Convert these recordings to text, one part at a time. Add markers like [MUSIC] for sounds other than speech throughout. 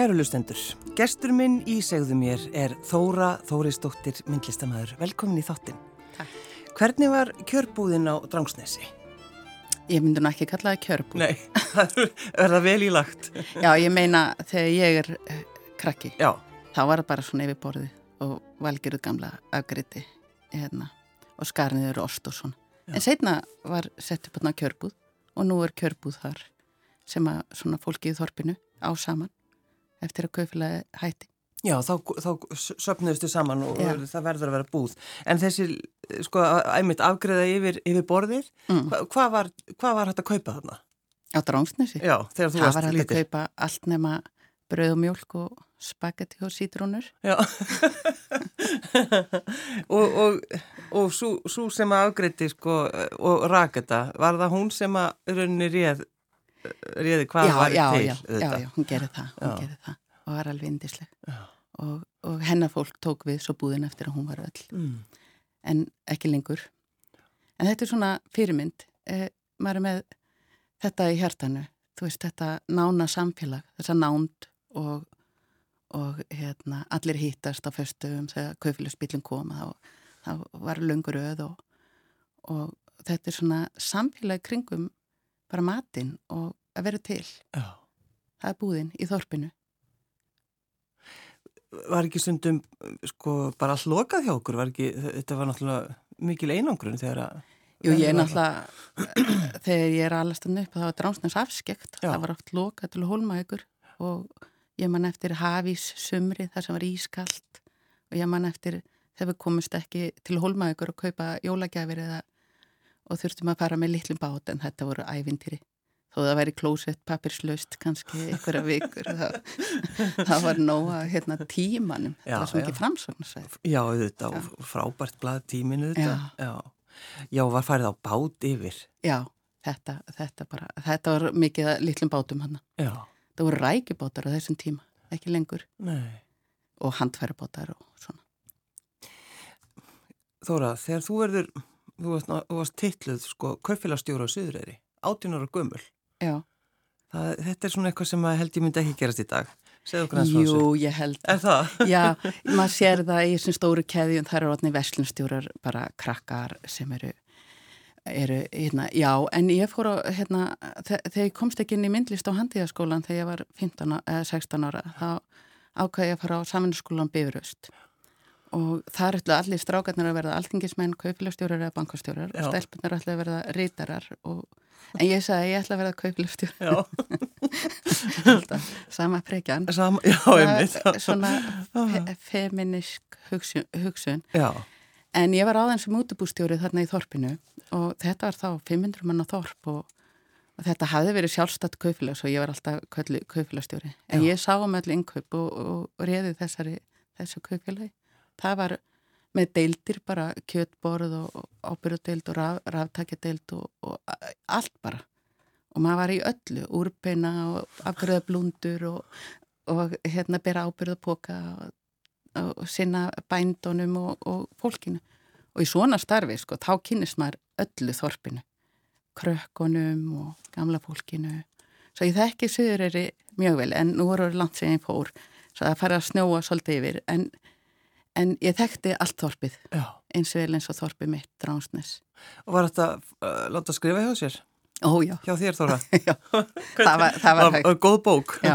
Kæru lustendur, gestur minn í segðu mér er Þóra Þórisdóttir myndlistamæður. Velkomin í þáttin. Takk. Hvernig var kjörbúðin á Drangsnesi? Ég myndi nú ekki kalla það kjörbúð. Nei, [LAUGHS] það er það vel í lagt. Já, ég meina þegar ég er uh, krakki, Já, þá var það bara svona yfir borðið og valgjöruð gamla afgriði hérna, og skarniður ost og svona. Já. En setna var sett upp hérna kjörbúð og nú er kjörbúð þar sem að svona fólki í þorpinu á saman eftir að kaufélagi hætti. já þá, þá söpnuðustu saman og Já. það verður að vera búð. En þessi, sko, æmitt afgreða yfir, yfir borðið, Mm. hva, hvað, var, hvað var hægt að kaupa þarna? Á dránsnesi. Já, þegar þú Það var varst hægt að kaupa allt nema brauð og mjólk og spagetti og sítrónur. Já, [LAUGHS] og, og, og svo, sem að afgreiti sko og rak þetta, var það hún sem að rauninni réð, réði hvað já, var já, til já, já, já, hún gerði það, hún gerði það. Og var alveg indisleg og, og hennar fólk tók við svo búðin eftir að hún var öll. Mm. en ekki lengur. En þetta er svona fyrirmynd. Eh, maður er með þetta í hjartanu. Þú veist þetta nána samfélag þessa nánd og, og hérna, allir hittast á föstum þegar kaufélagsbílinn kom þá, þá var löngur öð og, og þetta er svona samfélag kringum bara matinn og að vera til. Já. það er búðin í þorpinu. Var ekki stundum sko bara allt lokað hjá okkur, var ekki, þetta var náttúrulega mikil einangrun þegar að Jú, ég er náttúrulega, [CLEARS THROAT] þegar ég er alast að upp, það var dránsnæs afskekt, Já. það var oft lokað til hólmaðugur og ég man eftir hafís sumri þar sem var ískalt. Og ég man eftir þegar við komumst ekki til hólmaðugur og kaupa jólagjafir eða og þurftum að fara með litlum bát en þetta voru ævintýri. Þó það væri klósett papirslaust kannski einhverja vikur, það, það var nóga hérna, tímanum, Já, það var svo já. ekki framsóknarsæð. Já, auðvitað, Já. frábært blað tíminu þetta. Já. Já. Var farið á bát yfir. Já, þetta, þetta bara, þetta var mikið litlum bátum hann. Það voru rækjubátar á þessum tíma, ekki lengur, Nei. og handfærabátar og svona. Þóra, þegar þú verður, þú varst, varst titluð sko kaufélagstjóra á Suðureyri, 18 ára Það, þetta er svona eitthvað sem að held ég myndi ekki gerast í dag. Jú, ég held. Er það? [LAUGHS] Já, maður sér það í þessum stóru keðjum, það eru orðni verslunstjórar, bara krakkar sem eru, eru, hérna, já, en ég fór á, hérna, þe- þegar ég komst ekki inn í myndlist á handíðaskólan þegar ég var 15, á- eða 16 ára, þá ákvæði ég að fara á saminskólan Bifuröst. Og það er allir strákarnir að verða altingismenn, kaupilastjórar eða bankastjórar Já. og stelpunar ætla að verða reytarar og En ég sagði að ég ætla að verða kaupilastjóri, Já. sama frekjan. Sam, já, einmitt. Það Svona fe feminisk hugsun, hugsun. En ég var aðeins sem útubústjóri þarna í þorpinu og þetta var þá 500 manna þorp og, þetta hafði verið sjálfstætt kaupilags og ég var alltaf köllu kaupilastjóri. En ég sá um öll innkaup og, og, og réði þessari, þessu kaupilagi. Það var með deildir bara kjötborð og ábyrðudeild og raf, ráftakjadeild og, og allt bara. Og maður var í öllu, úrbeina og afgröða blundur og, og hérna bera ábyrðapoka og, og sinna bændunum og, fólkinu. Og í svona starfi, sko, þá kynnist maður öllu þorpinu. Krökkunum og gamla fólkinu. Svo ég þekki Suðureyri mjög vel, en nú voru ég fór. Svo það færi að snjóa svolítið yfir, en, en ég þekkti allt þorpið, Já. eins og vel eins og þorpið mitt, Dránsnes. Og var þetta uh, láta skrifa hjá sér? Ó, já, Hjá þér, Þóra? [LAUGHS] já, [LAUGHS] það var, það var hægt. Góð bók? Já,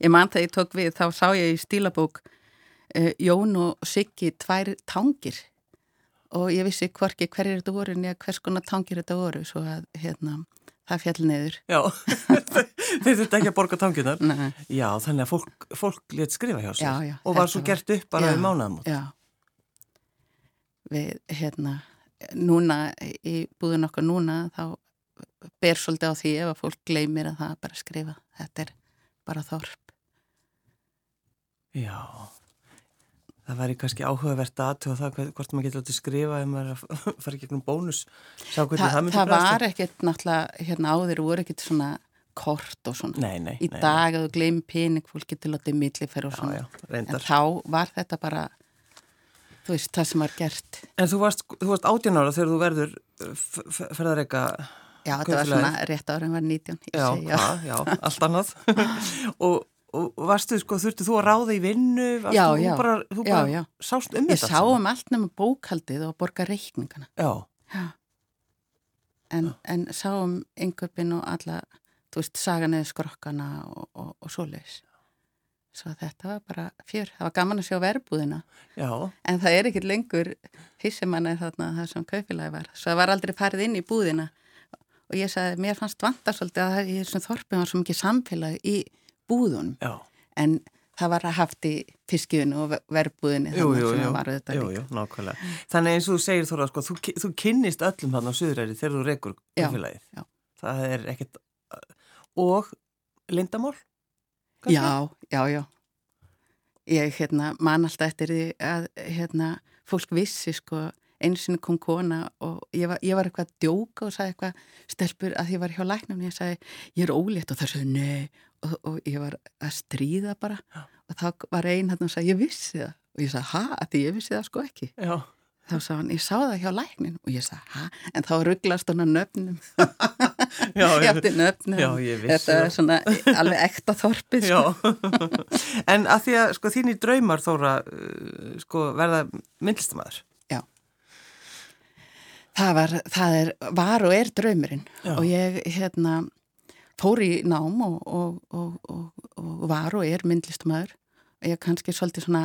ég man þegar ég tók við, þá sá ég í stílabók uh, Jón og Siggi tvær tangir og ég vissi hvorki hverjir þetta voru en hvers konar tangir þetta voru svo að hérna, það fjall neður. Já. [LAUGHS] Þeir þurfti ekki að borga tanginar? Nei, Já, þannig að fólk, fólk let skrifa hjá sér. Já, já, Og var svo var- gert upp bara Já, við mánaðamót. já. Við, hérna, núna í búðun okkar núna þá ber svolítið á því ef að fólk gleymir að það bara skrifa. Þetta er bara þorp. Já. Það væri kannski áhugavert að aðtöða það hvort maður getur látið skrifa ef maður að [LAUGHS] fara gegnum bónus. Hvernig Þa, það það var ekkert náttúrulega, hérna áður voru ekkert svona kort og svona. Nei, nei. Í nei, dag að þú gleym pening, fólk getur látið millifer og Já, svona. já, en reyndar. þá var þetta bara, þú veist, það sem var gert. En þú varst, þú varst 18 ára þegar þú verður ferðareika Já, þetta var svona rétt ára en var 19. ég Já, já. já, allt annað [LAUGHS] og varstu, sko, þurftu þú að ráða í vinnu? Varstu, Já, já. bara, þú bara já. sást um Ég þetta sá um allt nema bókaldið og borga reikningana. Já, Já. En, en sá um yngöpin og alla, þú veist, sagan eða skrokkana og, og, og svoleiðis. Svo þetta var bara fjör. Það var gaman að sjá verbúðina. já, En það er ekkert lengur hissemann er þarna það sem kaupilagi var. Svo það var aldrei farið inn í búðina. Og ég sagði, mér fannst vanta svolítið að það í þessum þorpum var svo mikið samfélag í búðunum. já. En það var haft í fiskiðinu og þarna jú, sem jú, var auðvitað jú, líka. jú. Þannig eins og þú segir Þóra, sko, þú, þú kynnist öllum hann á Suðræri þegar þú rekur já. Það er ekkert, og lindamál? kannski? Já, já, já. Ég hérna, man alltaf eftir því að hérna, fólk vissi sko, einu sinni kom kona og ég var, ég var eitthvað að djóka og sagði eitthvað stelpur að ég var hjá læknum og ég sagði ég er ólétt og það sagði nei og, og ég var að stríða bara Já. og þá var einn hann og sagði ég vissi það. Og ég sagði ha, því ég vissi það sko ekki. Já, þá sagði hann, ég sá það hjá læknin og ég sagði ha, en þá rugglast hann að nöfnum. [LAUGHS] Já, ég átti nöfnum. Já, ég vissi þetta er svona alveg ekta þorpið sko. [LAUGHS] En að því að sko þínir draumar Þóra uh, sko verða myndlistamæður. það var, það er, var og er draumurinn. Já. og ég hérna fór í nám og, og, og, og, og var og er myndlistamæður og ég kannski svolítið svona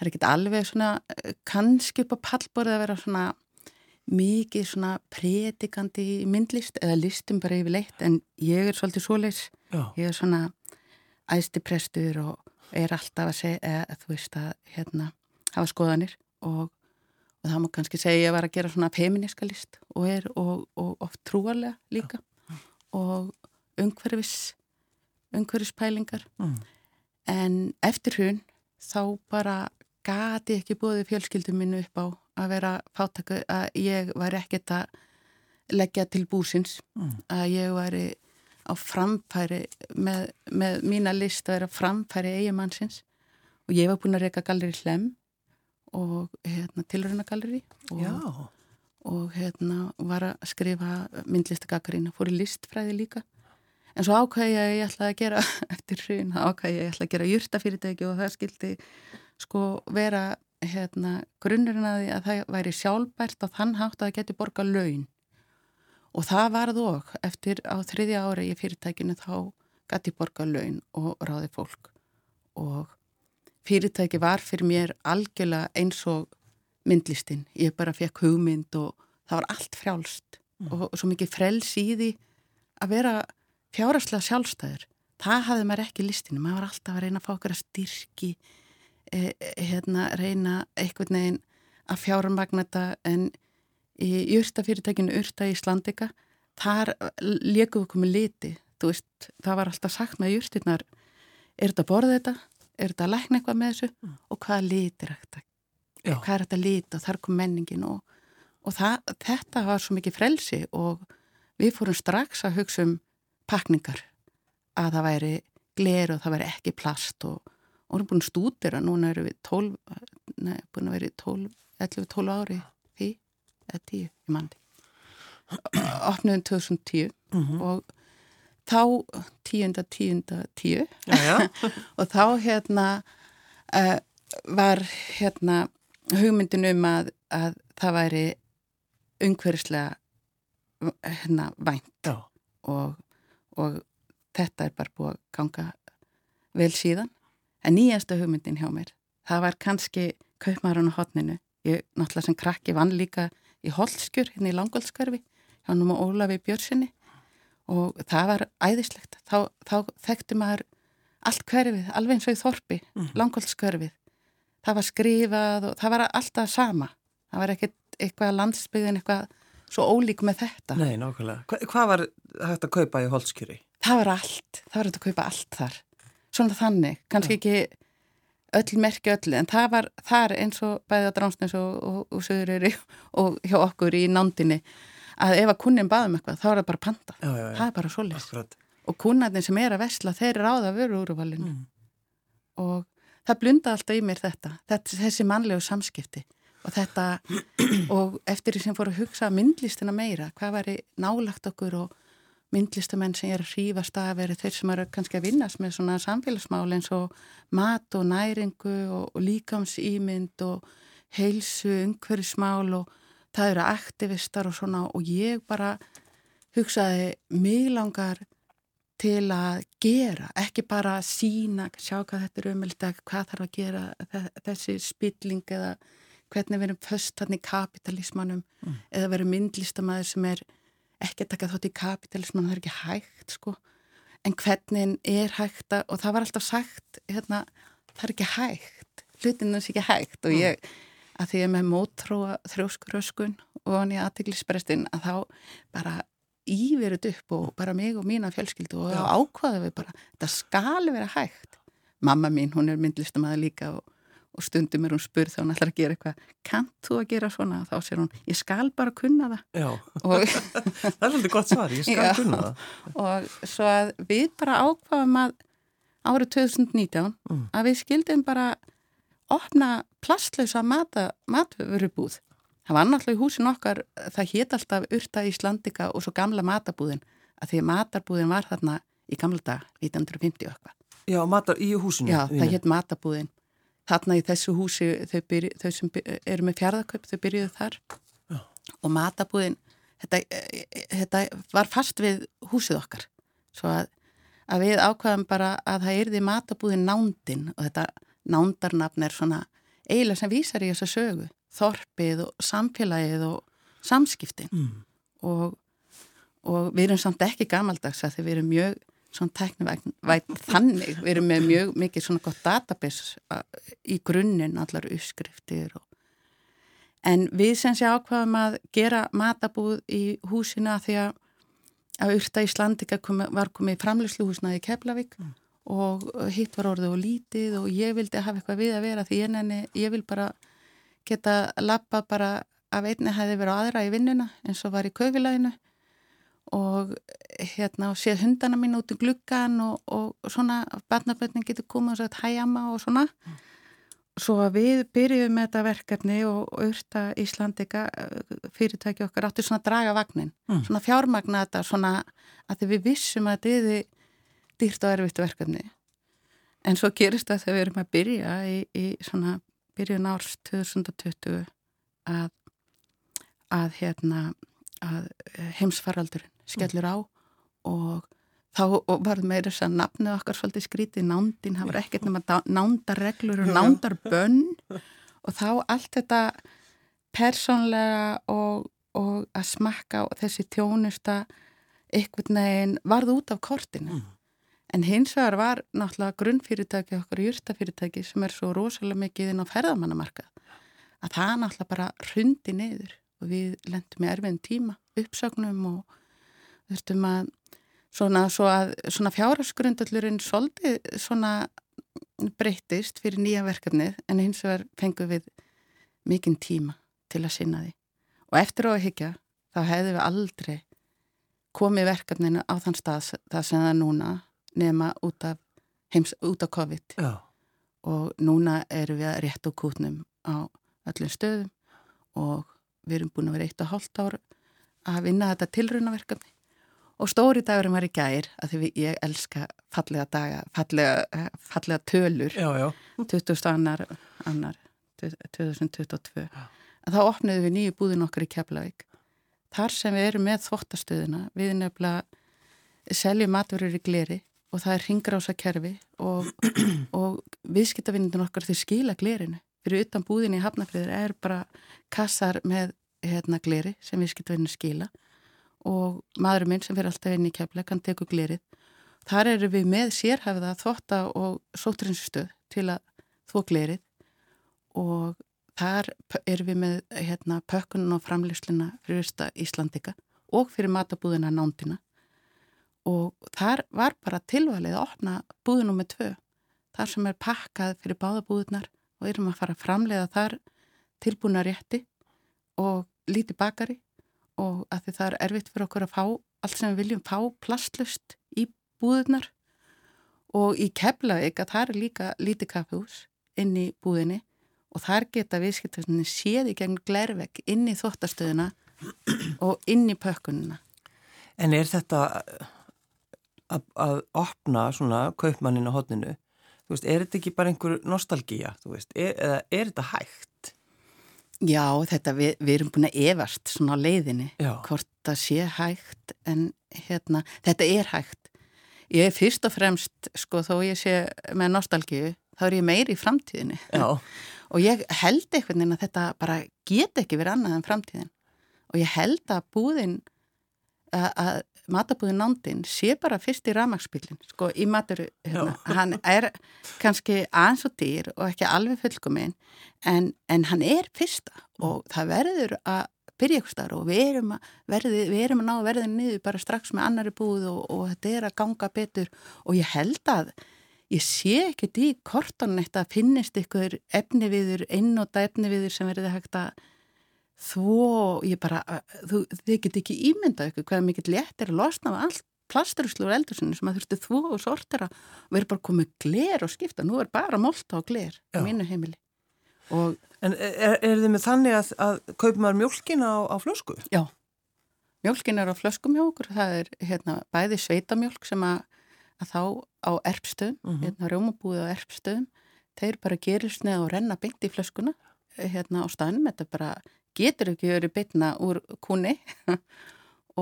er ekkert alveg svona eh, kannski upp á pallborið að vera svona mikið svona predikandi myndlist eða listum bara yfirleitt en ég er svolítið svoleiðs Já, ég er svona æsti prestur og er alltaf að segja, eða, þú veist að hérna, hafa skoðanir og, og það má kannski segja að var að gera svona feministka list og er og, og oft trúarlega líka. Og umhverfis umhverfispælingar Mm. en eftir hún þá bara gati ekki búið fjölskyldum minnu upp á að vera fátaku að ég var ekkert að leggja til búsins Mm. að ég væri á framfæri með, með mína list að vera framfæri eigimannsins og ég var búin að reyka galleri hlem og hérna, tilröna galleri já, og, og hérna, var að skrifa myndlistagakarinn fór í listfræði líka en svo ákvæði ég að ég ætlaði að gera [LAUGHS] eftir hrun, ákvæði ég að ég ætlaði að gera jurtafyrirtæki og það skildi sko vera hérna, grunnurinn að því að það væri sjálfbært á þann hátt að það geti borga laun. Og það varð og eftir á þriðja ára í fyrirtækinu þá gæti ég borga laun og ráði fólk. Og fyrirtæki var fyrir mér algjörlega eins og myndlistin. Ég bara fekk hugmynd og það var allt frjálst og, og svo mikið frels í því að vera fjáraslega sjálfstæður. Það hafði maður ekki í listinu. Maður var alltaf að reyna að fá okkur að styrki, eh, hérna, reyna einhvern veginn að fjármagna þetta en í jörstafyrirtækinu Urta í Íslandika, þar við komið liti. Veist, það var alltaf sagt með jörstirnar, er þetta að borða þetta? Er þetta að lækna eitthvað með þessu? Og hvaða litir er þetta? Hvað er þetta að lita? Og þar kom menningin og, og það, þetta var svo mikið frelsi og við fórum strax að hugsa um pakningar að það væri gler og það væri ekki plast og, og erum búin að stúdira, núna erum við 12, nei, búin að vera í 12, 11-12 ári því, eða 10, ég mandi. [CLEARS THROAT] Opnuðum 2010 Mhm. og þá 10. 10. 10 já, já, [LAUGHS] og þá hérna uh, var hérna hugmyndin um að, að það væri umhverfislega hérna vænt já, og, og þetta er bara búið að ganga vel síðan. En nýjasta hugmyndin hjá mér það var kannski kaupmarun á hotninu ég náttúrulega sem krakki vann líka í Holtskjör hérna í Langolskverfi hjá nú Ólafi Björnssoni og það var æðislegt. Þá, þá þekkti maður allt hverfið, alveg eins og í Þorpi mm. Langolskverfið það var skrifað og það var alltaf sama. Það var ekkert eitthvað landsbyggðin eitthvað svo ólík með þetta. Nei, nákvæmlega. Hva, hvað var hægt að kaupa í Holtskjöri? það var allt, það var hægt að kaupa allt þar. Svona þannig, kannski ekki öll merki öllu, en það var þar eins og bæði á Dránsnes og, og, og Suðuröri [LAUGHS] og hjá okkur í nándinni að ef að kunnin baðum eitthvað, þá er það bara panta. Já, já, já, það er bara svoleiðis. Akkurat. og kunnarnir sem er að vesla, þeir ráða vöru úrvalinu. Mm. og það blunda alltaf í mér þetta, þetta þessi mannlegu samskipti og þetta og eftir því sem fór að hugsa myndlistina meira, hvað væri nálagt okkur og myndlistamenn sem er að hrífast að veri þeir sem eru kannski að vinnast með svona samfélagsmál eins og mat og næringu og, og líkamsýmynd og heilsu, umhverfismál og það eru aktivistar og svona. Og ég bara hugsaði mig langar til að gera, ekki bara sína, sjá hvað þetta er umhverfið, hvað þarf að gera þessi spilling eða hvernig við erum föst hann í kapitalismannum mm. eða verum myndlistamæður sem er ekki að taka þátt í kapitalismann það er ekki hægt sko en hvernig er hægt að, og það var alltaf sagt hérna, það er ekki hægt hlutinu er ekki hægt og mm. ég að því ég er með mótróa þrjóskuröskun og hann í aðteglisprestin að þá bara íverið upp og bara mig og mína fjölskyldu og ákvaða við bara, þetta skal vera hægt mamma mín, hún er myndlistamæður líka og og stundum er hún spurð þá hún ætlar að gera eitthvað kannt þú að gera svona? Þá sér hún, ég skal bara kunna það. Já, og, [LAUGHS] það er svolítið gott svar, ég skal já, kunna það. Og svo að við bara ákvaðum að árið 2019 mm. að við skildum bara opna plastlausa matvörubúð. Það var náttúrulega í húsin okkar, það hétt alltaf Urta Íslandika og svo gamla matabúðin að því að matarbúðin var þarna í gamla dag, 1950 og eitthvað. Já, matar í húsinu Já, það hétt matabúðin þarna í þessu húsi þau, byrju, þau sem eru með fjárðarkaup þau byrjuðu þar. Já. og matabúðin þetta, þetta var fast við húsið okkar. Svo að, að við ákvaðum bara að það erði matabúðin nándin. Og þetta nándarnafn er svona eiginlega sem vísar í þessa sögu. Þorpið og samfélagið og samskiptin. Mm. og, og við erum samt ekki gamaldags að við erum mjög svona teknivægt þannig, við erum með mjög mikið svona gott database í grunninn, allar uppskriftir og en við sem sé ákvaðum að gera matabúð í húsina því að að Urta Íslandika komi, var komið í framleysluhúsnaði í Keflavík mm. og hitt var orðið og lítið og ég vildi hafa eitthvað við að vera því ég, nenni, ég vil bara geta lappa bara af einni hefði verið á aðra í vinnuna eins og var í kaufilæðinu og hérna og séð hundana mín út í gluggan og, og svona barnaböndin getur komið og sagt hæjama og svona mm. svo við byrjuðum með þetta verkefni og auðvita Íslandika fyrirtæki okkar áttu svona draga vagnin mm. svona fjármagna þetta svona að við vissum að þetta er dýrt og erfitt verkefni en svo gerist það þegar við erum að byrja í, í svona byrjun árs 2020 að að hérna að heimsfaraldurinn skellur á og þá var meira þess að nafnið okkar svolítið skrítið nándin, það var ekkert nema nándarreglur og nándarbönn og þá allt þetta persónlega og, og að smakka og þessi tjónusta ykkur neginn varð út af kortinu. Mm. en hins vegar var náttúrulega grunnfyrirtæki okkar júrtafyrirtæki sem er svo rosalega mikið inn á ferðamannamarkað að það náttúrulega bara hrundi niður og við lendum í erfinn tíma uppsögnum og þurftum að svona, að, svona fjárasgrundallurinn svolítið svona breytist fyrir nýja verkefnið en hins vegar fengum við mikinn tíma til að sinna því og eftir á að higgja þá hefðum við aldrei komið verkefninu á þann stað það sem það núna nema út af, heims, út af COVID Já. og núna erum við að rétt og kútnum á öllum stöðum og við erum búin að vera eitt og hálft ár að vinna þetta tilraunaverkefni og stóri dagurum var í gær að því ég elska fallega daga, fallega, fallega tölur já, já. 20. annar, annar 2022 já. þá opniðum við nýju búðin okkar í Keflavík þar sem við erum með þvóttastöðuna við nefnilega seljum matverður í gleri og það er ringrása kerfi og, og viðskiptavinnindun okkar þau skila glerinu fyrir utan búðin í Hafnafriður er bara kassar með hérna gleri sem viðskiptavinninu skila og maðurinn minn sem fyrir alltaf inn í kefleg hann tekur glerið. Þar eru við með sérhæfða þvotta og sóturinstöð til að þvó glerið og þar eru við með hérna, pökkunum og framlýsluna fyrir Íslandika og fyrir matabúðina nándina og þar var bara tilvalið að opna búðinum með tvö þar sem er pakkað fyrir báðabúðunar og erum að fara að framleiða þar tilbúna rétti og líti bakari og að því það er erfitt fyrir okkur að fá allt sem við viljum fá plastlust í búðunar og í Keflavík að það er líka lítið kaffehús inn í búðinni og þar geta viðskiptastunni séði gegn glervegg inn í þóttastöðuna og inn í pökkununa En er þetta að, opna svona kaupmannin á hodninu, veist, er þetta ekki bara einhver nostalgíja, þú veist, er, eða er þetta hægt? Já, þetta, við, við erum búin að evast svona leiðinni, Já. hvort það sé hægt, en hérna, þetta er hægt. Ég er fyrst og fremst, sko, þó ég sé með nostalgíu, þá er ég meiri í framtíðinni. Já. [LAUGHS] Og ég held einhvern veginn að þetta bara get ekki verið annað en framtíðin. Og ég held að búðin, að, að matabúðin nándin sé bara fyrst í ramagsbílinn, sko, í matur, hérna. Hann er kannski aðeins og dýr og ekki alveg fullkominn, en, en hann er fyrsta og það verður að byrja ykkur starf og við erum að, verði, við erum að ná verðin niður bara strax með annari búð og, og þetta er að ganga betur og ég held að ég sé ekkert í kortan eitt að finnist ykkur efni viður, einnóta efni viður sem verði hægt að þvó, ég bara, þú, þið get ekki ímyndað ykkur hvað mikið létt er að losna af allt plasturuslu úr eldursunni sem að þurftu þvó og sortera og verður bara komið gler og skipta, nú er bara molta og gler á mínu heimili. Og En er, er þið með þannig að, að kaup maður mjölkina á, á flösku? Já, mjölkin er á flöskum hjá okkur, það er hérna, bæði sveitamjölk sem að, að þá á erpstöðum, Mhm. hérna rjómabúið á erpstöðum, þeir bara gerist neða og renna beint í flöskuna hérna á staðnum, þetta bara getur ekki verið beitna úr kúni [LAUGHS]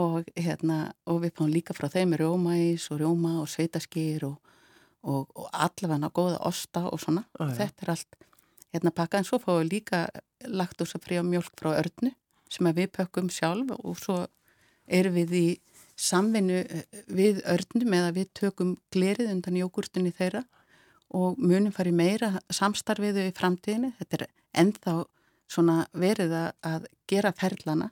og hérna og við fáum líka frá þeim rjómaís og rjóma og sveitaskýr og, og, og allavega góða osta og svona, Já, já. þetta er allt hérna pakka en svo fáum við líka laktúsa frí á mjölk frá örnu sem að við pökkum sjálf og svo erum við í samvinnu eh, við örnum eða við tökum glerið undan jógurtunni þeirra og munum farið meira samstarfiðu í framtíðinni. Þetta er ennþá svona verið að- að gera ferlana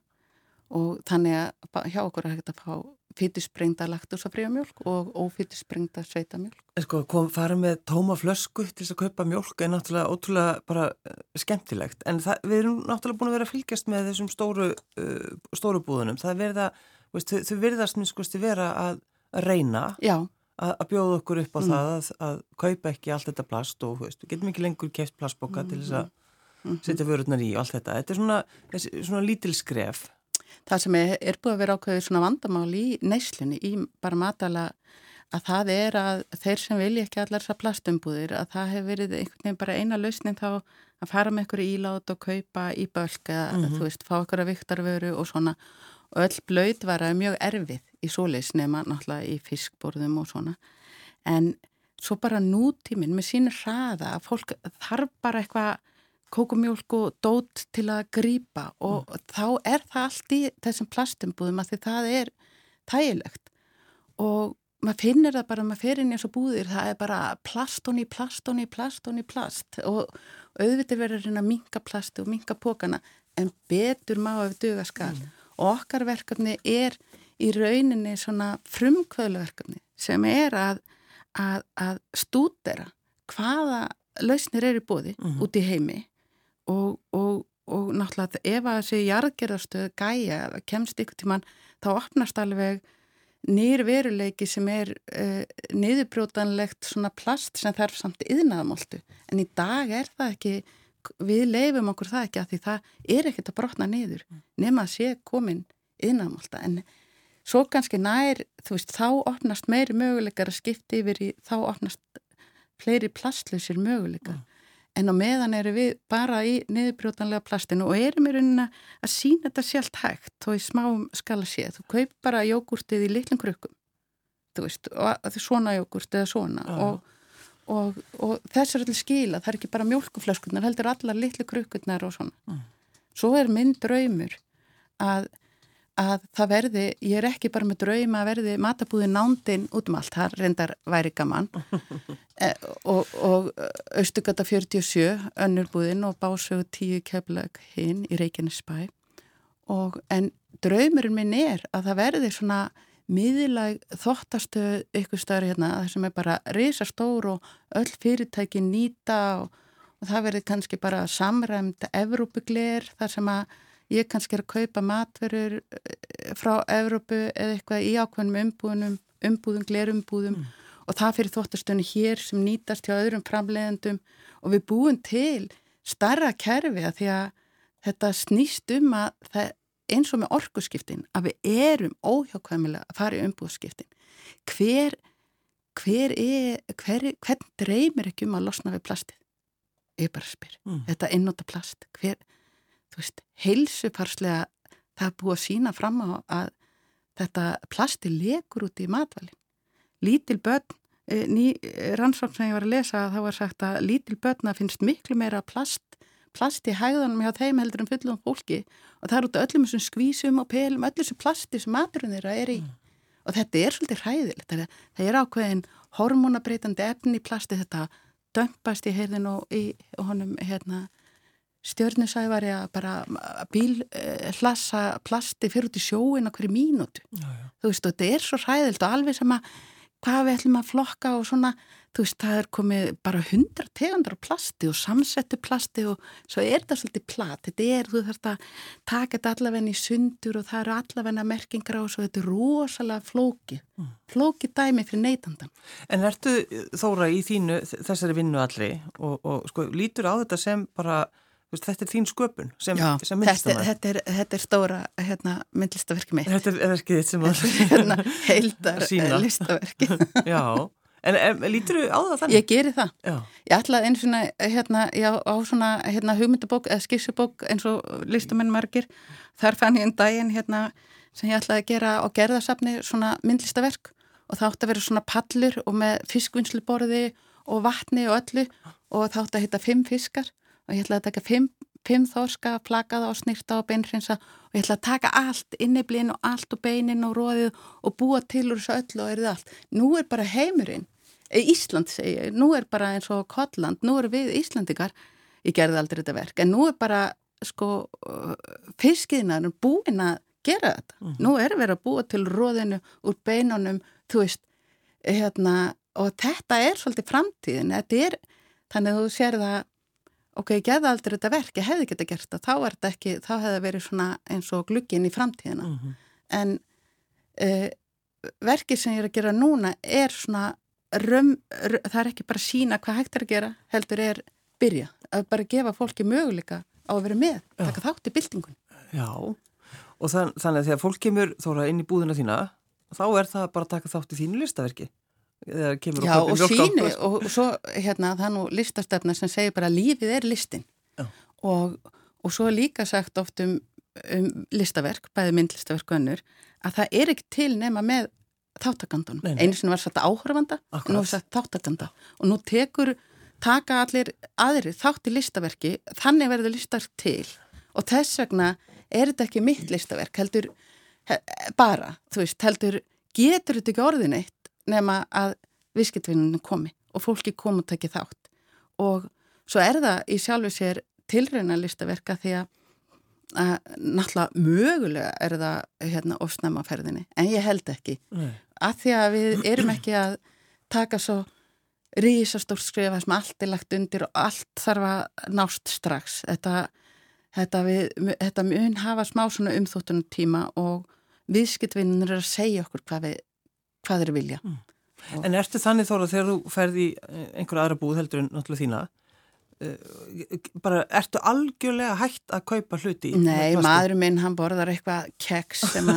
og þannig að hjá okkur er hægt að fá fytusprengda laktúsafríða mjölk og ófytusprengda sveitamjölk. Sko, kom, fara með tóma flösku til þess að kaupa mjölk er náttúrulega ótrúlega bara uh, skemmtilegt. En það, við erum náttúrulega búin að vera að fylgjast með þessum stóru, uh, stóru búðunum. Það er verið að, veist, þau, þau verðast minn skoðst vera að, að reyna Já, að, að bjóða okkur upp á Mm. það að, að kaupa ekki allt þetta plast og veist, við getum ekki lengur keft plastboka til þess að Mhm. setja vörurnar í og allt þetta. Þetta er svona, svona lítil skref. það sem er, er búið að vera ákveðið svona vandamál í neyslunni, í bara matala að það er að þeir sem vilja ekki allar þessar plastumbúðir að það hefur verið einhvern veginn bara eina lausnin þá að fara með ykkur ílát og kaupa í bölk eða Mhm. þú veist, fá að viktarvöru og svona og öll blöytvara er mjög erfið í svoleiðs nema náttúrulega í fiskborðum og svona en svo bara nútíminn með sínu hraða að fólk þarf bara eitthvað kókumjólk og dót til að grípa og þá er það allt í þessum plastumbúðum að því það er þægilegt. Og maður finnir það bara, maður fer inn í þessu búðir, það er bara plastoni, plastoni, plastoni, plast og auðvitað verður að minka plasti og minka pókana en betur má ef duga skal. Og okkar verkefni er í rauninni svona frumkvöðluverkefni sem er að, að, að stúdera hvaða lausnir eru í búði Mhm. út í heimi og, og, og náttúrulega ef að þessi jarðgerðarstöð gæja kemst ykkur tíman þá opnast alveg nýr veruleiki sem er uh, niðurbrjótanlegt svona plast sem þarf samt yðnaðamoltu en í dag er það ekki við leifum okkur það ekki að því það er ekkert að brotna niður nema að sé komin yðnaðamolta en svo kannski nær þú veist þá opnast meiri möguleikar að skipta yfir í þá opnast fleiri plastlausir möguleikar en á meðan eru við bara í niðurbrjótanlega plastinu og erum í rauninni að sína þetta sjálft hægt og í smá skala séð. Þú kaup bara jógurtið í litlum krukkum, þú veist, og að- svona jógurt eða svona Já. og, og, og þess er allir skila, það er ekki bara mjölkuflöskurnar, heldur allar litlu krukkurnar og svona. Mm. Svo er minn draumur að að það verði, ég er ekki bara með drauma að verði matabúði nándin út um allt, það reyndar væri gaman. [LAUGHS] E, og, og Östugata 47, önnurbúðin og básögu 10 keflag hinn í Reykjanesbæ. Og en draumurinn minn er að það verði svona miðilag þóttastöð ykkur stöður hérna, það sem er bara risastór og öll fyrirtæki nýta og, og það verði kannski bara samræmt Evrópugler þar sem að ég kannski er að kaupa matverur eh, frá Evrópu eða eitthvað í ákveðnum umbúðunum, umbúðum, glerumbúðum og það fyrir þóttastöðinu hér sem nýtast hjá öðrum framleiðendum. Og við búum til starra kerfi að því að þetta snýst um að það eins og með orkuskiptin að við erum óhjákvæmilega að fara í umbúðskiptin hver hver er, hver, hvern dreymir ekki um að losna við plastið? Ég bara spyr, mm. þetta einnóta plast. Hver, þú veist, heilsufarslega það búið að sína fram á að þetta plasti lekur út í matvali lítil börn eh, ný eh, rannsókn sem ég var að lesa þá var sagt að lítil börna finnst miklu meira plast plast í hæðunum hjá þeim heldur en fullum fólki. Og það er út af öllum þessum skvísum og pelum, öllum þessum plasti sem maturinn þeirra er í. Mm. Og þetta er svolítið hræðilegt það er ákveðin hormonabreitandi efni í plasti þetta dömpast í heyrðin og í honum hérna, stjörnusæfari að bara bíl eh, hlassa plasti fyrir út í sjóin á hverju mínútu já, já. þú veist og þetta er svo hræðilt og alveg sem að hvað við ætlum að flokka og svona þú veist, það er komið bara hundra tegundar plasti og samsettu plasti og svo er þetta svolítið plat þetta er, þú þarfst að taka þetta allavegna í sundur og það eru allavegna merkingar á og svo þetta er rosalega flóki mm. flóki dæmi fyrir neytandan En ertu þóra í þínu þessari vinnu allri og, og sko lítur á þetta sem bara Veist, þetta er þín sköpun sem, Já, sem myndlistamæður. Þetta, þetta, þetta er stóra hérna, myndlistaverki mitt. Þetta er verkið þitt sem [LAUGHS] að hérna, heildar listaverki. [LAUGHS] Já, En, en lítur þú á það þannig? Ég geri það. Já. Ég ætlaði eins og hérna, já, á svona hérna, hugmyndabók eða skissubók eins og listamenn margir. Þar fann ég einn daginn hérna, sem ég ætlaði að gera á gerðarsafni svona myndlistaverk og það átti að vera svona pallur og með fiskvinnsluborði og vatni og öllu og það átti að hitta fimm fiskar og ég ætlaði að taka fimm, fimm þorska, plakaða og snýrta og beinrinsa og ég ætlaði að taka allt inniblinn og allt og beinin og róðið og búa til úr þessu öllu og erið allt. Nú er bara heimurinn. Eh, Ísland segja, nú er bara eins og Kolland, nú er við Íslandikar ég gerði aldrei þetta verk, en nú er bara sko fiskiðnar búin að gera þetta. Mm -hmm. nú er verið að búa til róðinu úr beinunum, þú veist hérna, og þetta er svolítið framtíðin, þetta er þannig að þú sér það ok, ég gerði aldrei þetta verk, ég hefði geta gert það þá er þetta ekki, þá hefði það verið svona eins og gluggin í framtíðina. Mm -hmm. en uh, verkið sem ég er að gera núna er svona rum, rum, það er ekki bara sína hvað hægt er að gera, heldur er byrja, að bara gefa fólki möguleika á að vera með, taka þátt í byltingun Já, og þann, þannig að þegar fólk kemur þóra inn í búðina þína þá er það bara að taka þátt í þínu listaverki Já, og, síni og svo, hérna, það er nú listastefna sem segir bara lífið er listin. Og, og svo er líka sagt oft um, um listaverk, bæði myndlistaverk og önnur, að það er ekki til nema með þáttakandunum. Einu sinni var satt áhörfanda og nú var satt þáttakanda. Og nú tekur, taka allir aðri þátt í listaverki, þannig verður listaverk til. Og þess vegna er þetta ekki mitt listaverk, heldur he, bara, þú veist, heldur getur þetta ekki orðin eitt nema að viskitvinnunum komi og fólki kom og tekið þátt. Og svo er það í sjálfu sér tilræna listaverka því að að náttúrulega mögulega er það hérna ofsnæmaferðinni en ég held ekki. Nei. að því að við erum ekki að taka svo rísastórt skrifa sem allt er lagt undir og allt þarf að nást strax. Þetta, þetta, við, þetta mun hafa smá svona umþóttunum tíma og viðskiptvinnir er að segja okkur hvað, við, hvað þeir vilja mm. En ertu þannig þóra þegar þú ferði í einhverja aðra búð heldur en náttúrulega þína Eh, bara ertu algjörlega hægt að kaupa hluti? Nei, maðurinn minn hann borðar eitthvað keks sem,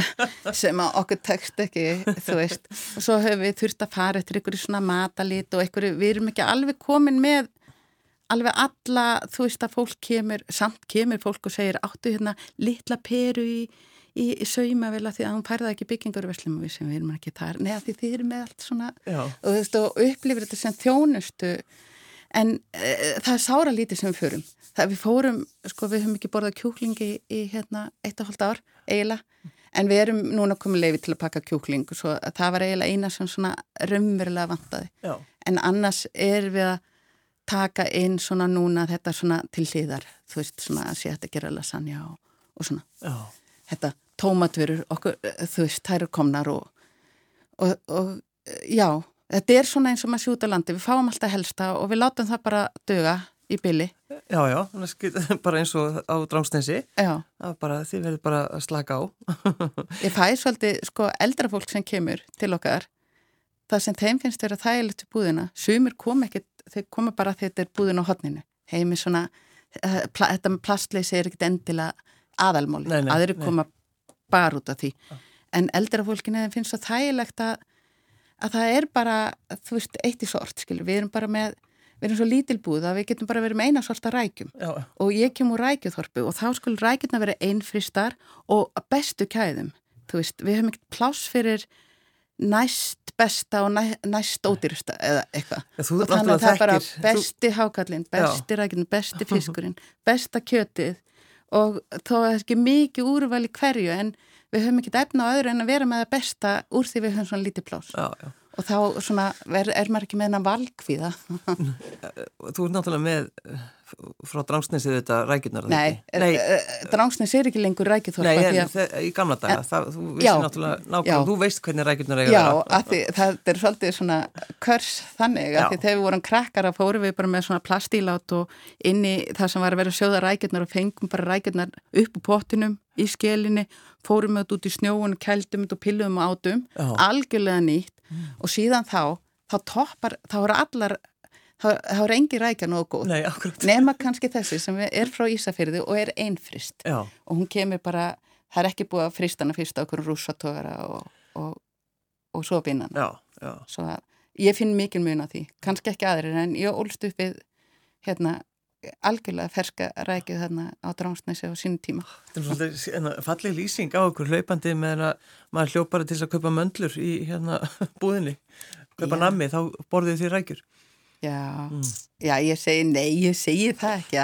[LAUGHS] sem að okkur tekst ekki þú veist, og svo hefur við þurft að fara eftir einhverju svona matalít og einhverju, við erum ekki alveg komin með alveg alla, þú veist að fólk kemur, samt kemur fólk og segir áttu hérna litla peru í í, í saumavila því að hún færða ekki byggingarverslum við sem við erum ekki þar, neða því þið erum með allt svona Já. og þú veist og upplifir þetta sem þjónustu en e, það er sára lítið sem við förum það við fórum, sko við höfum ekki borðað kjúklingi í, í hérna eitt og halvt ár eiginlega, en við erum núna komið leiði til að pakka kjúkling og svo það var eiginlega eina sem svona raunverulega vantaði, Já. en annars er við að taka inn svona núna þetta svona til hlýðar þú veist svona að sé að þetta gera lasagna og, og svona Já. Þetta tómatvörur, okkur, þú veist, þær eru komnar og, og, og já, Þetta er svona eins og maður sjúta landi, við fáum alltaf helsta og við látum það bara döga í byli. Já, já, [LAUGHS] bara eins og á drámsnesi, þið verður bara að slaka á. [LAUGHS] Ég fæ svolítið, sko, eldra fólk sem kemur til okkar, það sem þeim finnst vera þægilegt í búðina, sumir kom ekki, þeir koma bara þegar þetta er búðin á hodninu, heimi svona, eh, þetta með plastleysi er ekkit endilega aðalmáli, aðri koma bara út af því. En eldra fólkinu finnst svo þægilegt að, að það er bara þú veist, eitt í sort, skilur, við erum bara með við erum svo lítilbúð að við getum bara verið með eina sort að rækjum. Já, og ég kem úr rækjuþorpu og þá skulle rækjurna vera einfristar og bestu kæðum. Þú veist, við höfum ekkert pláss fyrir næst besta og næ, næst ódýrsta eða eitthvað. Og þannig að það er bara besti hákallin, besti rækjurinn, besti fiskurinn besta kjötið og þó er ekki mikið úrval í hverju en við höfum ekkert efna á öðru en að vera með það besta úr því við höfum svona lítið pláss Já, já. Og þá svona er, er maður ekki með hennan valkvíða? Þú ert náttúrulega með eh, frá drangsnesið þetta rækjurnar er Nei? Nei, Nei. Drangsnes er ekki lengur rækjuþorpa Nei, en, að þe- í gamla daga, En- það, þú veist náttúrulega nákvæmlega, þú veist hvernig rækjurnar eiga Já, að því, það er svolítið svona körs þannig að því þegar við vorum krakkar að fórum við bara með svona plastílát og inn í það sem var að vera sjóða rækjurnar og fengum bara rækjurnar upp úr pottinum í skelinni, fórum við þetta út í snjóun, kældum þetta og pillum átum, algjörlega nýtt og síðan þá, þá toppar, þá eru allar, þá, þá eru engi rækjar nógu góð. Nei. Nema kannski þessi sem er frá Ísafyrði og er einfrist Já, og hún kemur bara, það er ekki búið að frista hana fyrst á okkur rússatóra og, og, og svo já. Svo að ég finn mikil mun á því, kannski ekki aðrir en ég ólst upp við hérna algjörlega ferska rækju þarna á Dránsnesi á sínu tíma. Þetta er svolítið hérna, falleg lýsing á okkur hlaupandi með að maður hljópar til að kaupa möndlur í hérna [LAUGHS] búðinni, kaupa Já. nammi, þá borðið því rækjur. Já, Mm. já, ég segi, nei, ég segi það ekki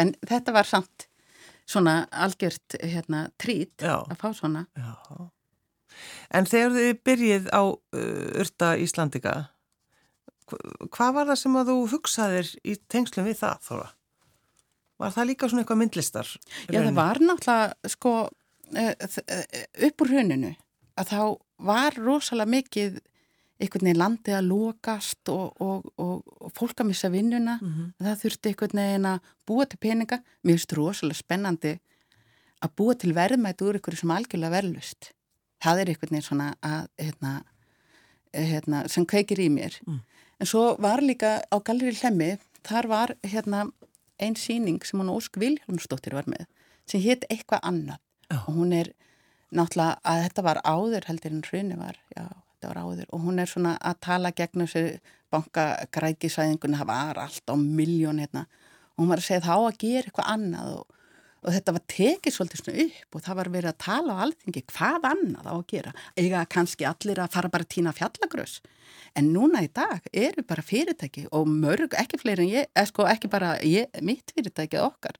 en þetta var samt svona algjört hérna trít Já, að fá svona. já. En þegar þið byrjið á uh, Urta Íslandika, hvað var það sem að þú hugsaðir í tengslum við það, Þóra? Var það líka svona eitthvað myndlistar? Já, það var náttúrulega, sko, eh, eh, upp úr hönunu að þá var rosalega mikið einhvern veginn landið að lokast og, og, og, og fólk að missa vinnuna. Mm -hmm. Það þurfti einhvern veginn að búa til peninga. Mér finnst rosalega spennandi að búa til verðmætt úr ykkur sem algjörlega verðlust. Það er einhvern veginn svona að, hérna, eh, hérna, sem kveikir í mér. Mm. En svo var líka á Galleri Hlemmi, þar var hérna ein síning sem hún Ósk Viljónsdóttir var með, sem hétt eitthvað annað. Já. Og hún er náttúrulega að þetta var áður heldur en hruni var, já, þetta var áður. Og hún er svona að tala gegn þessu bankagrækisæðingun, það var allt á miljón hérna. Og hún var að segja þá að gera eitthvað annað og, og þetta var tekið svolítið svona upp og það var verið að tala á alþingi hvað annað á að gera. Ega kannski allir að fara bara að týna fjallagrös. En núna í dag eru bara fyrirtæki og mörg, ekki fleiri en ég, eða sko ekki bara ég, mitt fyrirtæki okkar,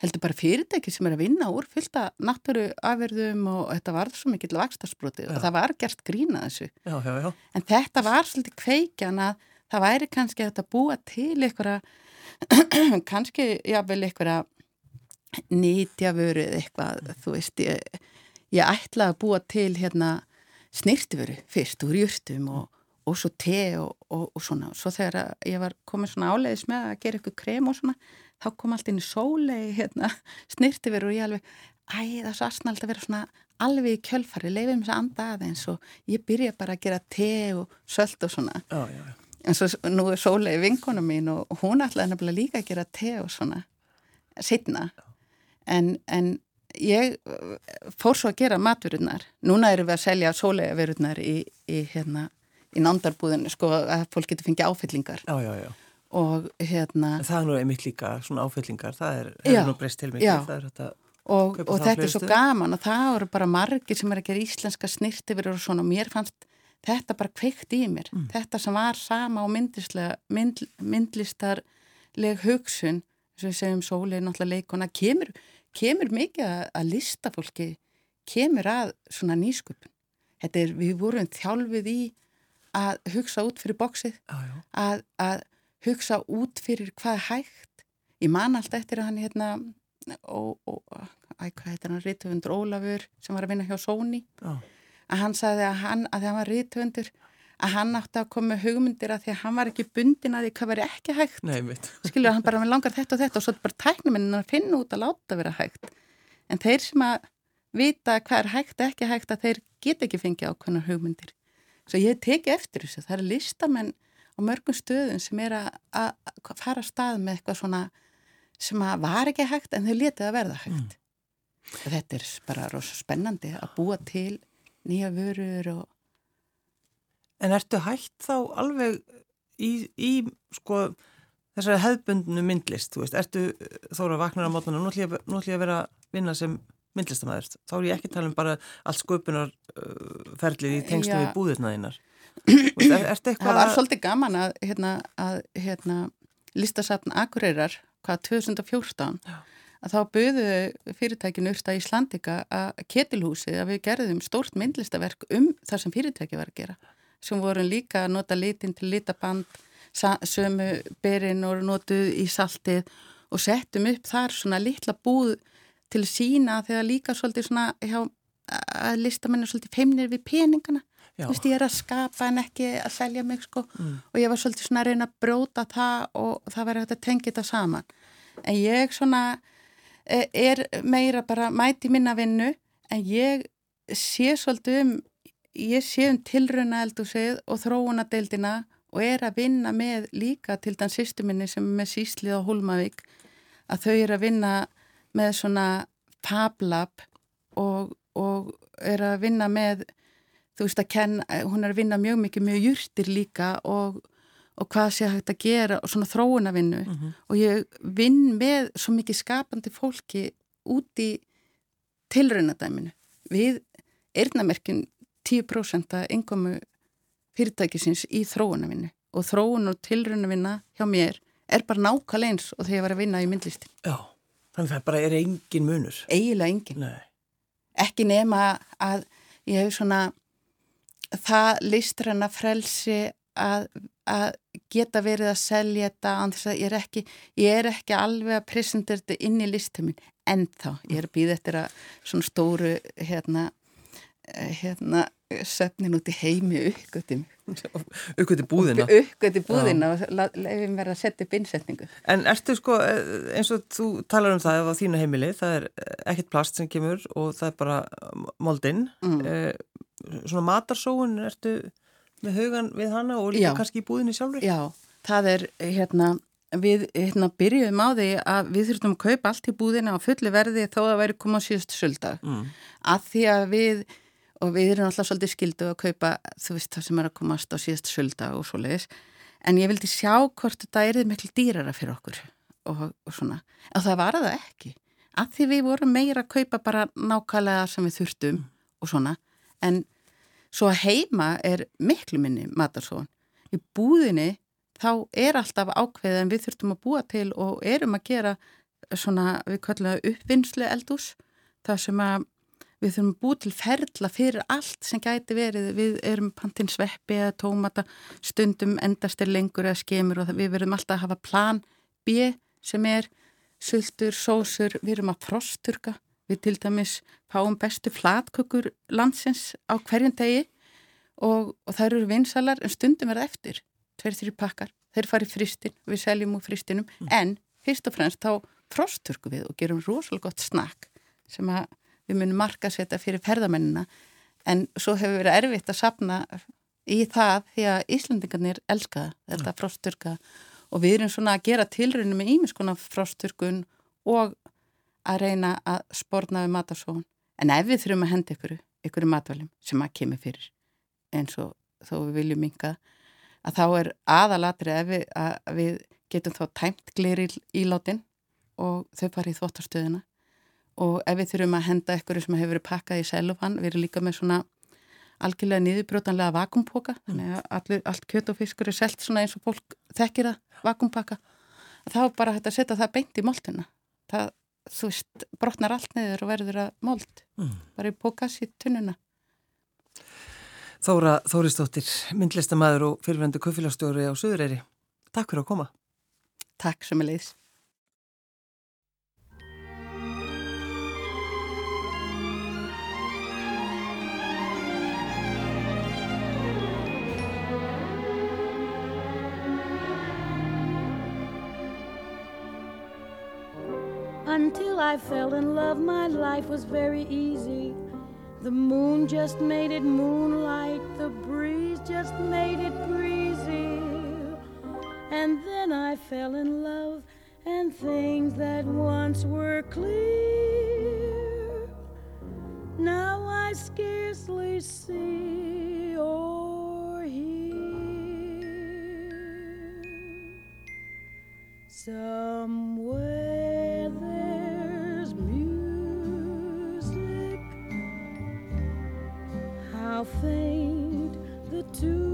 heldur bara fyrirtæki sem er að vinna úr fylgta náttúru afverðum og þetta var svo mikill vakstasbroti og Já. það var gert grína þessu. Já, já, já. En þetta var svolítið kveikjan að það væri kannski að búa til einhverja, [CLEARS THROAT] kannski jável einhverja nýtjavöru eða eitthvað, þú veist, ég, ég ætla að búa til hérna snirtiföru fyrst úr júrtum og, og svo te og, og, og svona. Svo þegar ég var komin svona áleiðis með að gera eitthvað krem og svona, þá kom allt inn í sólei hérna snirtiföru og ég alveg, æ, það er svo asnald að vera svona alveg í kjölfari, leifum þess að anda aðeins og ég byrja bara að gera te og sölt og svona. Já, já, já. En svo nú er Sólei vinkona mín og hún ætlaði nefnilega líka að gera te og svona setna. En, en ég uh, fór svo að gera matverunar. Núna erum við að selja Sólei-verunar í, í, hérna, í nándarbúðinu, sko, að fólk getur fengið áfyllingar. Já, já, já. Og hérna, En það er nú einmitt líka svona áfyllingar, það er, er nú breyst til mikið, þetta, og, og þetta er svo gaman og það eru bara margir sem er að gera íslenska snirtifirur og svona og mér fannst þetta bara kveikt í mér Mm. þetta sem var sama og myndlistarleg hugsun sem segjum sólið náttúrulega leikona kemur, kemur mikið að, að listafólki kemur að svona nýsköpun. Þetta er, við vorum þjálfið í að hugsa út fyrir bóksið að, að hugsa út fyrir hvað hægt. Ég man alltaf eftir hann hérna og, og æ, hvað heitir hann, Rítufundur Ólafur sem var að vinna hjá Sóni að hann sagði að hann, að hann var Rítufundur að hann átti að koma með hugmyndir að því að hann var ekki bundin að því hvað var ekki hægt. Nei, [LAUGHS] skilur hann bara með langar þetta og þetta. Og svo bara tæknuminn að finna út að láta vera hægt. En þeir sem að vita hvað er hægt ekki hægt að þeir geta ekki fengið ákveðnar hugmyndir. Svo ég teki eftir þessu, það eru listamenn á mörgum stöðum sem er að, að fara að stað með eitthvað svona sem að var ekki hægt en þau letið að verða hægt. Þetta er bara rosa spennandi að búa til nýja vörur og En ertu hægt þá alveg í, í sko þessari hefðbundnu myndlist, þú veist, ertu þóra vaknar á mótana, nú ætlum ég að vera að vinna sem myndlistamæður, þá er ég ekki að tala um bara allt sköpunar uh, ferlið í tengslu við búðirnaðinnar. [CLEARS THROAT] Er, það var svolítið gaman að, hérna, að hérna, listasafn Akureyrar, hvað 2014 Já. að þá buðu fyrirtækinu Ursta Íslandika að ketilhúsið að við gerðum stórt myndlistaverk um það sem fyrirtæki var að gera sem voru líka að nota litin til litaband sömu berinn og notuð í saltið og settum upp þar svona litla búð til sína þegar líka svolítið svona hjá, að listamennu svolítið feimnir við peningana. Þú veist ég er að skapa en ekki að selja mig sko. Mm. og ég var svolítið svona að reyna að bróta það og það verður hægt að tengja þetta saman. En ég svona e, er meira bara mæti minna vinnu en ég sé svolítið um ég sé um tilruna eldusið og þróunadeildina og er að vinna með líka til þann sýstuminni sem er með Síslið og Hólmavík að þau er að vinna með svona fablab og, og er að vinna með þú veist að kenna, hún er að vinna mjög mikið mjög júrtir líka og, og hvað sé hægt að gera og svona þróunavinnu mm -hmm. og ég vinn með svo mikið skapandi fólki út í tilraunadæminu við erðnamerkjum 10% að yngomu fyrirtækisins í þróunavinnu og þróun og tilrunavinna hjá mér er bara nákvæmlega eins og þegar ég var að vinna í myndlistin. Já, þannig að það bara er engin munur. Eiginlega engin. Nei. Ekki nema að ég hef svona það listræna frelsi að, að geta verið að selja þetta en þess að ég er ekki, ég er ekki alveg að presentera þetta inn í listaminn en þá, ég er að býða eftir að svona stóru hérna hérna söfnin út í heimi uppgötum uppgöti búðina uppgöti búðina og lefum verið að setja upp innsetningu En ertu sko, eh, eins og þú talar um það á þínu heimili, það er ekkert plast sem kemur og það er bara moldinn mm. eh, svona matarsóun, ertu með hugan við hana og líka Já. kannski í búðinni sjálfur? Já, það er hérna við hérna byrjuðum á því að við þurftum að kaupa allt í búðina á fulli verði þó að væri komað síðust sölda mm. að því að við og við erum alltaf svolítið skildu að kaupa þú veist það sem er að komast á síðast sölda og svo leiðis en ég vildi sjá hvort þetta er miklu dýrara fyrir okkur og, og svona, og það var það ekki. Að því við vorum meira að kaupa bara nákvæmlega sem við þurftum og svona, en svo heima er miklu minni matarsón í búðinni þá er alltaf ákveð en við þurftum að búa til og erum að gera svona, við kallum það uppvinnslu eldús það sem að við þurfum búið til ferla fyrir allt sem gæti verið, við erum pantinn sveppi eða tómata, stundum endast er lengur eða skemur og við verðum alltaf að hafa plan B sem er sultur, sósur, við erum að frosturka, við til dæmis fáum bestu flatkökur landsins á hverjum degi og, og það eru vinsalar en stundum er það eftir, tveir þrjir pakkar, þeir fari fristin, við seljum úr fristinum mm. en fyrst og fremst þá frosturku við og gerum rosalega gott snakk sem að við munum marka setja fyrir ferðamennina. En svo hefur verið erfitt að sapna í það því að Íslandingarnir elska þetta frosturka og við erum svona að gera tilrunni með ímiskona frosturkun og að reyna að spórna við matarsóun en ef við þurfum að henda ykkur ykkur matvælim sem að kemur fyrir eins og þó við viljum minga að þá er aðalatri ef við, að við getum þá tæmt gleri í látin og þau fara í þvóttastöðuna og ef við þurfum að henda eitthvað sem hefur verið pakkað í selufan, við erum líka með svona algjörlega niðurbrótanlega vakumpóka, þannig að allir, allt kjöt og fiskur er selt svona eins og fólk þekkir það, vakumpakka þá er bara hægt að setja það beint í moldina. Það, þú veist, brotnar allt neður og verður að mold. Mm. bara í pókas í tunnuna. Þóra Þóristóttir, myndlistamæður og fyrirvendu köfélagstjóri á Suðureyri. Takk fyrir að koma. Takk sem er leiðis Until I fell in love, my life was very easy. The moon just made it moonlight, the breeze just made it breezy. And then I fell in love, and things that once were clear Now I scarcely see or hear. Somewhere I'll fade the two.